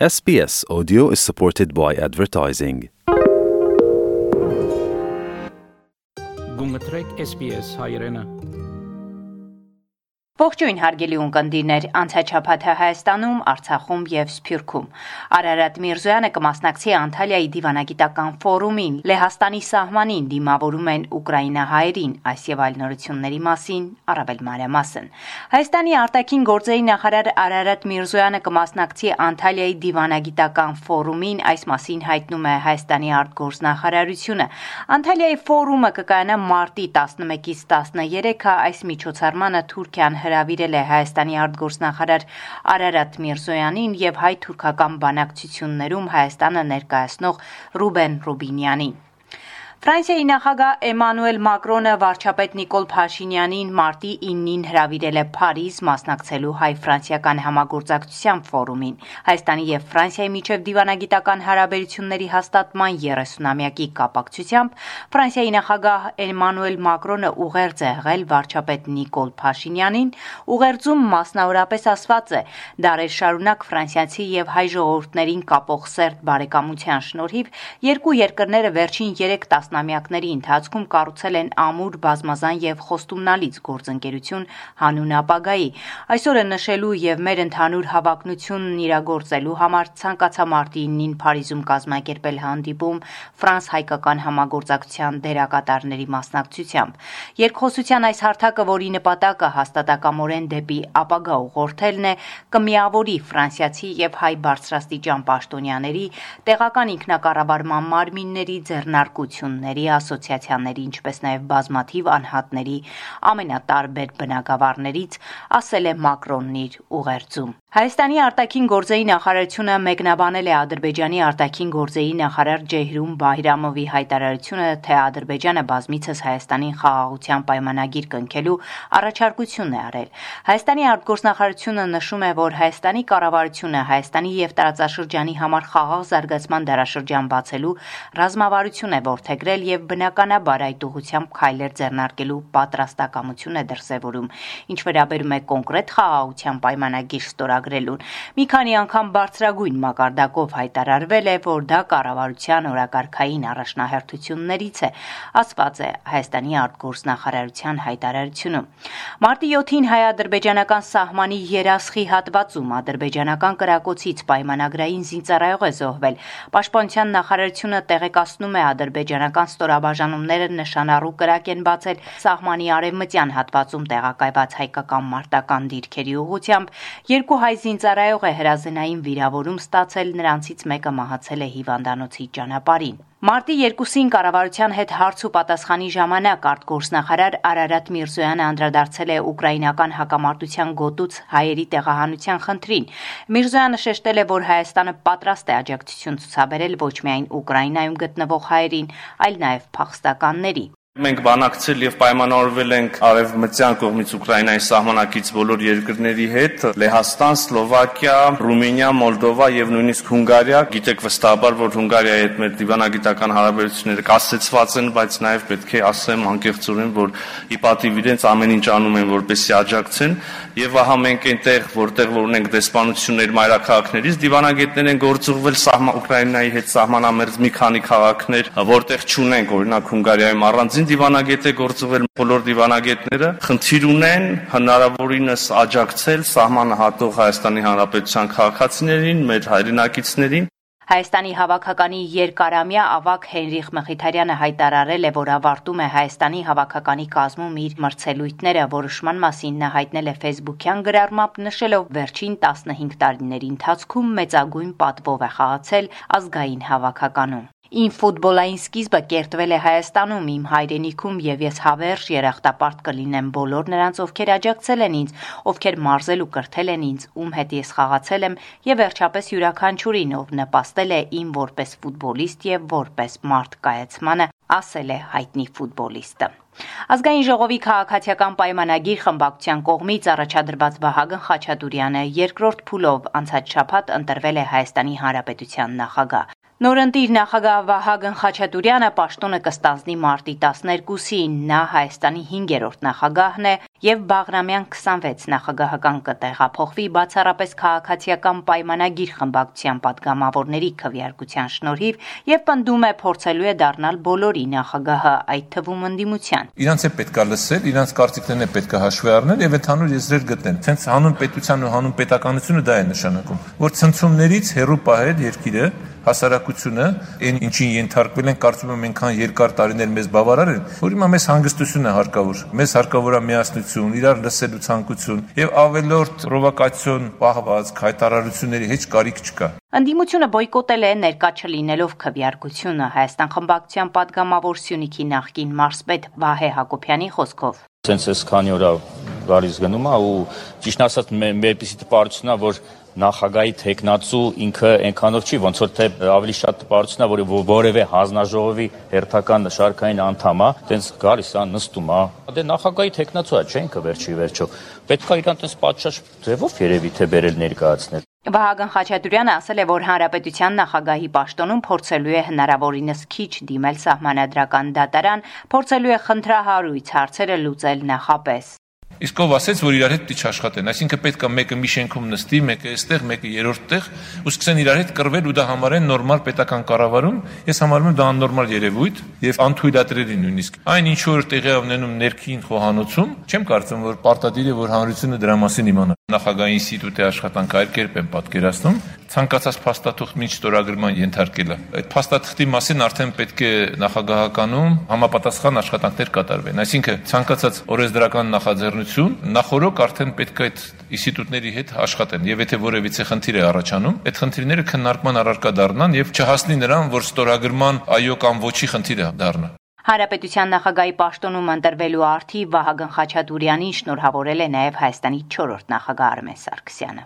SBS Audio is supported by advertising. Gunga SBS Hayrena. Ողջույն հարգելի ունկնդիրներ, անցաչափաթը Հայաստանում, Արցախում եւ Սփյուռքում։ Արարատ Միրզոյանը կմասնակցի Անտալիայի դիվանագիտական ֆորումին Լեհաստանի սահմանին դիմավորում են Ուկրաինահայերին, այս եւ այլ նորությունների մասին առավել մանրամասն։ Հայաստանի արտաքին գործերի նախարար Արարատ Միրզոյանը կմասնակցի Անտալիայի դիվանագիտական ֆորումին, այս մասին հայտնում է Հայաստանի արտգործնախարարությունը։ Անտալիայի ֆորումը կկայանա մարտի 11-ից 13-ը, այս միջոցառմանը Թուրքիան հրավիրել է Հայաստանի արտգործնախարար Արարատ Միրզոյանին եւ հայ-թուրքական բանակցություններում Հայաստանը ներկայացնող Ռուբեն Ռուբինյանին։ Ֆրանսիայի նախագահ Էմանուել Մակրոնը վարչապետ Նիկոլ Փաշինյանին մարտի 9-ին հրավիրել է Փարիզ մասնակցելու հայ-ֆրանսիական համագործակցության ֆորումին։ Հայաստանի եւ Ֆրանսիայի միջև դիվանագիտական հարաբերությունների հաստատման 30-ամյակի կապակցությամբ Ֆրանսիայի նախագահ Էմանուել Մակրոնը ուղերձ է եղել վարչապետ Նիկոլ Փաշինյանին, ուղերձում մասնավորապես ասված է. «Դարեր շարունակ ֆրանսիացի եւ հայ ժողովուրդներին կապող սերտ բարեկամության շնորհիվ երկու երկրները վերջին 3 տասնամյակների ընթացքում կառուցել են ամուր, բազմազան եւ խոստումնալից գործընկերություն հանուն ապագայի։ Այսօրը նշելու եւ մեր ընդհանուր հավակնությունն իրագործելու համար ցանկացա մարտի 9-ին Փարիզում կազմակերպել հանդիպում ֆրանս-հայկական համագործակցության դերակատարների մասնակցությամբ։ Երկխոսության այս հարթակը, որի նպատակը հաստատակամորեն դեպի ապագա ուղղորդելն է, կմիավորի ֆրանսիացի եւ հայ բարձրաստիճան պաշտոնյաների, տեղական ինքնակառավարման մարմինների ձեռնարկությունները ընկերությունների, ասոցիացիաների, ինչպես նաև բազմաթիվ անհատների ամենատարբեր բնակավարներից, ասել է Մակրոնն իր ուղերձում։ Հայաստանի արտաքին գործերի նախարարությունը մեկնաբանել է Ադրբեջանի արտաքին գործերի նախարար Ջեհրում Բահրամովի հայտարարությունը, թե Ադրբեջանը բազմիցս Հայաստանին խաղաղության պայմանագիր կնքելու առաջարկություն է արել։ Հայաստանի արտգործնախարարությունը նշում է, որ Հայաստանի կառավարությունը Հայաստանի եւ տարածաշրջանի համար խաղաղ զարգացման դարաշրջան բացելու ռազմավարություն է որթե ստորագրել եւ բնականաբար այդ ուղությամբ քայլեր ձեռնարկելու պատրաստակամություն է դրսեւորում։ Ինչ վերաբերում է կոնկրետ խաղաղության պայմանագիր ստորագրելուն, մի քանի անգամ բարձրագույն մակարդակով հայտարարվել է, որ դա կառավարության օրակարգային առաջնահերթություններից է, ասված է Հայաստանի արտգործնախարարության հայտարարությունում։ Մարտի 7-ին հայ-ադրբեջանական սահմանի երասխի հատվածում ադրբեջանական կրակոցից պայմանագրային զինծառայող է զոհվել։ Պաշտպանության նախարարությունը տեղեկացնում է ադրբեջանական ռազմական ստորաբաժանումները նշանառու կրակ են բացել սահմանի արևմտյան հատվածում տեղակայված հայկական մարտական դիրքերի ուղությամբ։ Երկու հայ զինծառայող է հրազենային վիրավորում ստացել, նրանցից մեկը մահացել է հիվանդանոցի ճանապարհին։ Մարտի 2-ին կառավարության հետ հարց ու պատասխանի ժամանակ արտգործնախարար Արարատ Միրզոյանը անդրադարձել է ուկրաինական հակամարտության գոտուց հայերի տեղահանության խնդրին։ Միրզոյանը շեշտել է, որ Հայաստանը պատրաստ է աջակցություն ցուցաբերել ոչ միայն Ուկրաինայում գտնվող հայերին, այլ նաև փախստականների։ Մենք բանակցել եւ պայմանավորվել ենք արևմտյան կողմից Ուկրաինայի սահմանակից բոլոր երկրների հետ՝ Լեհաստան, Սլովակիա, Ռումինիա, Մոլդովա եւ նույնիսկ Հունգարիա։ Գիտեք վստահաբար, որ Հունգարիայի հետ մեր դիվանագիտական հարաբերությունները կասեցված են, բայց նաեւ պետք է ասեմ անկեղծորեն, որ ի պատիվ իրենց ամեն ինչ անում են, որպեսզի աջակցեն եւ ահա մենք այնտեղ, որտեղ որ ունենք դեսպանություններ մայրաքաղաքներից, դիվանագետներ են գործուղվել սահման Ուկրաինայի հետ սահմանամերձ մի քանի քաղաքներ, որտեղ չունենք օրինակ Հունգարիայում առանձին Միայն դիվանագետ է գործվել բոլոր դիվանագետները խնդիր ունեն հնարավորինս աջակցել սահմանը հատող Հայաստանի Հանրապետության քաղաքացիներին, մեր հայրենակիցներին Հայաստանի հավաքականի երկարամյա ավակ Հենրիխ Մխիթարյանը հայտարարել է, որ ավարտում է Հայաստանի հավաքականի կազմում իր մրցելույթները, որոշման մասին նա հայտնել է Facebook-յան գրառմամբ, նշելով վերջին 15 տարիների ընթացքում մեծագույն պատվով է խաղացել ազգային հավաքականում։ Իմ ֆուտբոլային սկիզբը կերտվել է Հայաստանում, իմ հայրենիքում եւ ես հավերժ երախտապարտ կլինեմ բոլոր նրանց, ովքեր աջակցել են ինձ, ովքեր մարզել ու կրթել են ինձ, ում հետ ես խաղացել եմ եւ վերջապես յուրաքանչյուրին, ով նպաստել է իմ որպես ֆուտբոլիստ եւ որպես մարդ կայացմանը, ասել է հայտնի ֆուտբոլիստը։ Ազգային ժողովի քաղաքացիական պայմանագիր խմբակցության կողմից առաջադրված Վահագն Խաչատուրյանը երկրորդ փուլով անցած շաբաթ ընտրվել է Հայաստանի Հանրապետության նախագահ։ Նորընտիր նախագահ Վահագն Խաչատուրյանը պաշտոնը կստանձնի մարտի 12-ին։ Նա Հայաստանի 5-րդ նախագահն է եւ Բաղրամյան 26 նախագահական կտեղափոխվի բացառապես քաղաքացիական պայմանագիր խմբակցության падգամավորների քվեարկության շնորհիվ եւ պնդում է փորձելու է դառնալ բոլորի նախագահը, այդ թվում ընդդիմության։ Իրանց է պետքա լսել, իրանց կարծիքներն է պետքա հաշվի առնել եւ ընդհանուր եզրեր գտնել։ Ցենց հանուն պետության ու հանուն պետականությունը դա է նշանակում, որ ցնցումներից հերո պահել երկիրը հասարակությունը այն ինչին ենթարկվել են կարծում եմ այնքան երկար տարիներ մեզ բավարար են որ հիմա մեզ հանգստություն է հարկավոր մեզ հարկավոր է միասնություն իրար լսելու ցանկություն եւ ավելորդ պրովոկացիոն պահված հայտարարությունների հեչ կարիք չկա Անդիմությունը բոյկոտել է ներկա չլինելով քվեարկությունը Հայաստան խմբակցության падգամավոր Սյունիքի նախկին մարզպետ Վահե Հակոբյանի խոսքով Սենց էս քանի օրա գալիս գնում է ու ճիշտ ասած մերպիսի տպարությունն է որ նախագահի տեխնացու ինքը այնքանով չի, ոնց որ թե ավելի շատ տպարությունն է, որ որևէ հանձնաժողովի հերթական շարքային անդամ է, տենց գալիս է նստում է։ Դե նախագահի տեխնացու է, չէ՞ ինքը վերջի վերջո։ Պետք է իրան տենց պատշաճ ձևով երևի թե բերել ներկայացնել։ Վահագն Խաչատուրյանը ասել է, որ Հանրապետության նախագահի պաշտոնում փորձելու է հնարավորինս քիչ դիմել սահմանադրական դատարան, փորձելու է խնդրահարույց հարցերը լուծել նախապես։ Իսկ ով ասեց, որ իրար հետ դիչ աշխատեն, այսինքն պետք է մեկը մի շենքում նստի, մեկը այստեղ, մեկը երրորդ տեղ, ու սկսեն իրար հետ կռվել ու դա համարեն նորմալ պետական կառավարում, ես համարում եմ դա աննորմալ երևույթ եւ անթույլատրելի նույնիսկ։ Այն ինչ որ տեղի ունենում ներքին խոհանոցում, չեմ կարծում, որ պարտադիր է որ հանրությունը դրա մասին իմանա։ Նախագահի ինստիտուտի աշխատանքը այլ կերպ են պատկերացնում, ցանկացած փաստաթուղթ միջ ստորագրման ենթարկելը։ Այդ փաստաթղթի մասին արդեն պետք է նախագահականում համապատասխան աշխատանքներ կատարվեն։ Այսինքն ցանկացած օրենսդրական նախաձեռնություն նախորոք արդեն պետք է այդ ինստիտուտների հետ աշխատեն եւ եթե որևիցե խնդիր է առաջանում, այդ խնդիրները քննարկման առարկա դառնան եւ չհասնի նրան, որ ստորագրման այո կամ ոչի խնդիրը դառնա։ Հանրապետության նախագահի պաշտոնում ընտրվելու արդի Վահագն Խաչատուրյանին շնորհավորել է նաև Հայաստանի 4-րդ նախագահ Արմեն Սարգսյանը։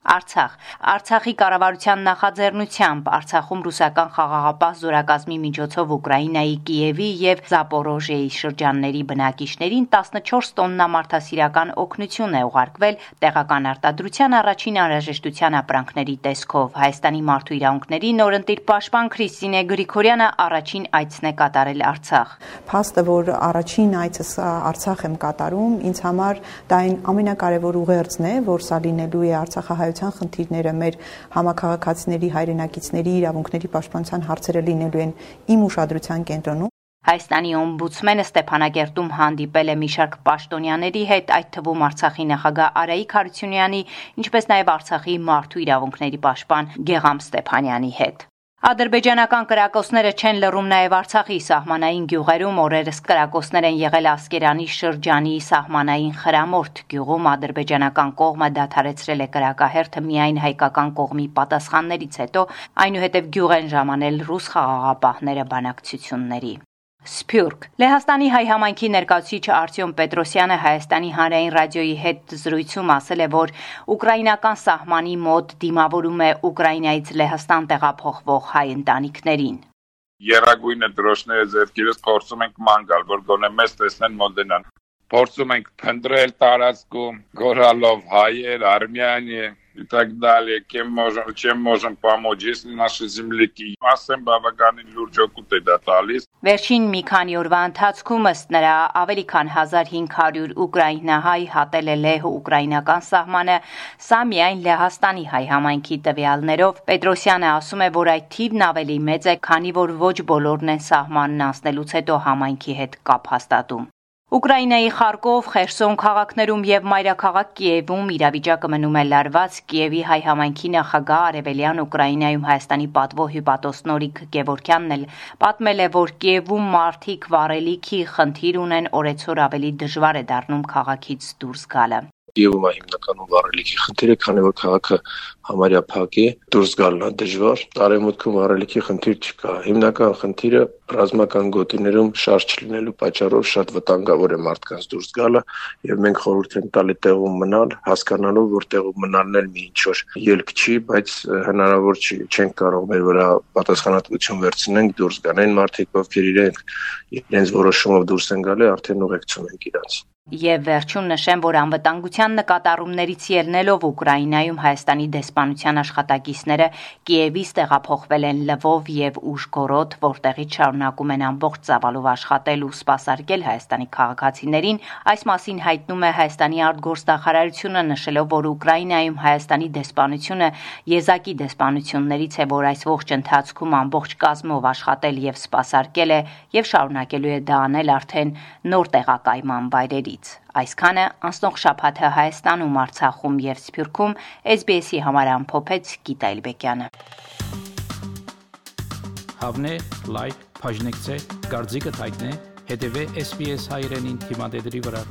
Արցախ. Արցախի կառավարության նախաձեռնությամբ Արցախում ռուսական խաղաղապահ զորակազմի միջոցով Ուկրաինայի Կիևի եւ Զապորոժիեի շրջանների բնակիչներին 14 տոննա մարդասիրական օգնություն է ուղարկվել տեղական արտադրության առաջին անհրաժեշտության ապրանքների տեսքով Հայաստանի մարդու իրավունքների նորընտիր պաշտպան Քրիստինե Գրիգորյանը առաջին այցն է կատարել Արցախ։ Փաստը, որ առաջին այցս Արցախ եմ կատարում, ինձ համար դա այն ամենակարևոր ուղերձն է, որ սա լինելու է Արցախահայ ծառայության խնդիրները, մեր համակարգացիների հայրենակիցների իրավունքների պաշտպանության հարցերը լինելու են իմ ուշադրության կենտրոնում։ Հայաստանի օմբուդսմենը Ստեփանակերտում հանդիպել է մի շարք պաշտոնյաների հետ, այդ թվում Արցախի նախագահ Արայիկ Հարությունյանի, ինչպես նաև Արցախի մարդու իրավունքների պաշտպան Գեգամ Ստեփանյանի հետ։ Ադրբեջանական կրակոցները չեն լռում նաև Արցախի սահմանային գյուղերում օրերս կրակոցներ են եղել Ասկերանի շրջանի սահմանային խրամորթ գյուղում ադրբեջանական կողմը դադարեցրել է կրակահերթը միայն հայկական կողմի պատասխաններից հետո այնուհետև գյուղ են ժամանել ռուս խաղաղապահները բանակցությունների Սփյուռք Լեհաստանի հայ համայնքի ներկայացուցիչ Արտյոմ Պետրոսյանը Հայաստանի հանրային ռադիոյի հետ զրույցում ասել է, որ ուկրաինական սահմանի մոտ դիմավորում է Ուկրաինայից Լեհաստան տեղափոխվող հայ ընտանիքներին։ Երագույնը դրոշները ձեռքերս փորձում ենք ման գալ, որ գոնե մեզ տեսնեն մոդենան։ Փորձում ենք փնտրել տարածքում, գորալով հայեր, արմյանի, и так далее, кем можем, чем можем помочь, если наши земляки ասեմ բավականին լուրջ օգուտ է դա տալիս։ Վերջին մի քանի օրվա ընթացքում ըստ նրա ավելի քան 1500 ուկրաինահայ հատել է լեհ ուկրաինական սահմանը, սա միայն Լեհաստանի հայ համայնքի տվյալներով։ Պետրոսյանը ասում է, որ այդ թիվն ավելի մեծ է, քանի որ ոչ բոլորն են սահմանն անցնելուց հետո համայնքի հետ կապ հաստատում։ Ուկրաինայի Խարկով, Խերսոն քաղաքներում եւ մայրաքաղաք Կիևում իրավիճակը մնում է լարված։ Կիևի հայ համայնքի նախագահ Արևելյան Ուկրաինայում Հայաստանի պատվո հյուպատոս Նորիկ Գևորքյանն էլ պատմել է, որ Կիևում մարդիկ վառելիքի խնդիր ունեն, օրեցօր ավելի դժվար է դառնում քաղաքից դուրս գալը։ Կիևում հիմնականում վառելիքի խնդիրը, քանի որ քաղաքը համարյա փակ է, դուրս գալն է դժվար։ Արևմուտքում վառելիքի խնդիր չկա։ Հիմնական խնդիրը ռազմական գոտիներում շարժ չլինելու պատճառով շատ վտանգավոր է մարդկանց դուրս գալը, եւ մենք խորհուրդ ենք տալի տեղում մնալ, հասկանալով, որ տեղում մնալն էլ մի ինչ որ ելք չի, բայց հնարավոր չի, չենք կարող մեր վրա պատասխանատվություն վերցնենք դուրս գան այն մարդիկ, ովքեր իրենք իրենց որոշումով դուրս են գալի, արդեն ուղեկցում ենք իրանց։ Եվ վերջում նշեմ, որ անվտանգության նկատառումներից ելնելով Ուկրաինայում Հայաստանի դեսպանության աշխատակիցները Կիևից տեղափոխվել են Լվով եւ Ուժգորոդ, որտեղից շարունակում են ամբողջ ծավալով աշխատել ու սպասարկել Հայաստանի քաղաքացիներին։ Այս մասին հայտնում է Հայաստանի արտգործնախարարությունը, նշելով, որ Ուկրաինայում Հայաստանի դեսպանությունը եզակի դեսպանություններից է, որ այս ողջ ընթացքում ամբողջ կազմով աշխատել եւ սպասարկել է եւ շարունակելու է դա անել արդեն նոր տեղակայման վայրերից։ Այսքանը անցնող շաբաթը Հայաստանում, Արցախում եւ Սփյուռքում SBS-ի համար ամփոփեց Գիտա Իլբեկյանը։ Հավնե, լայք, բաժնեկցե, դարձիկը թայտնե, հետեւե SBS հայրենին թիմադեդի վրա։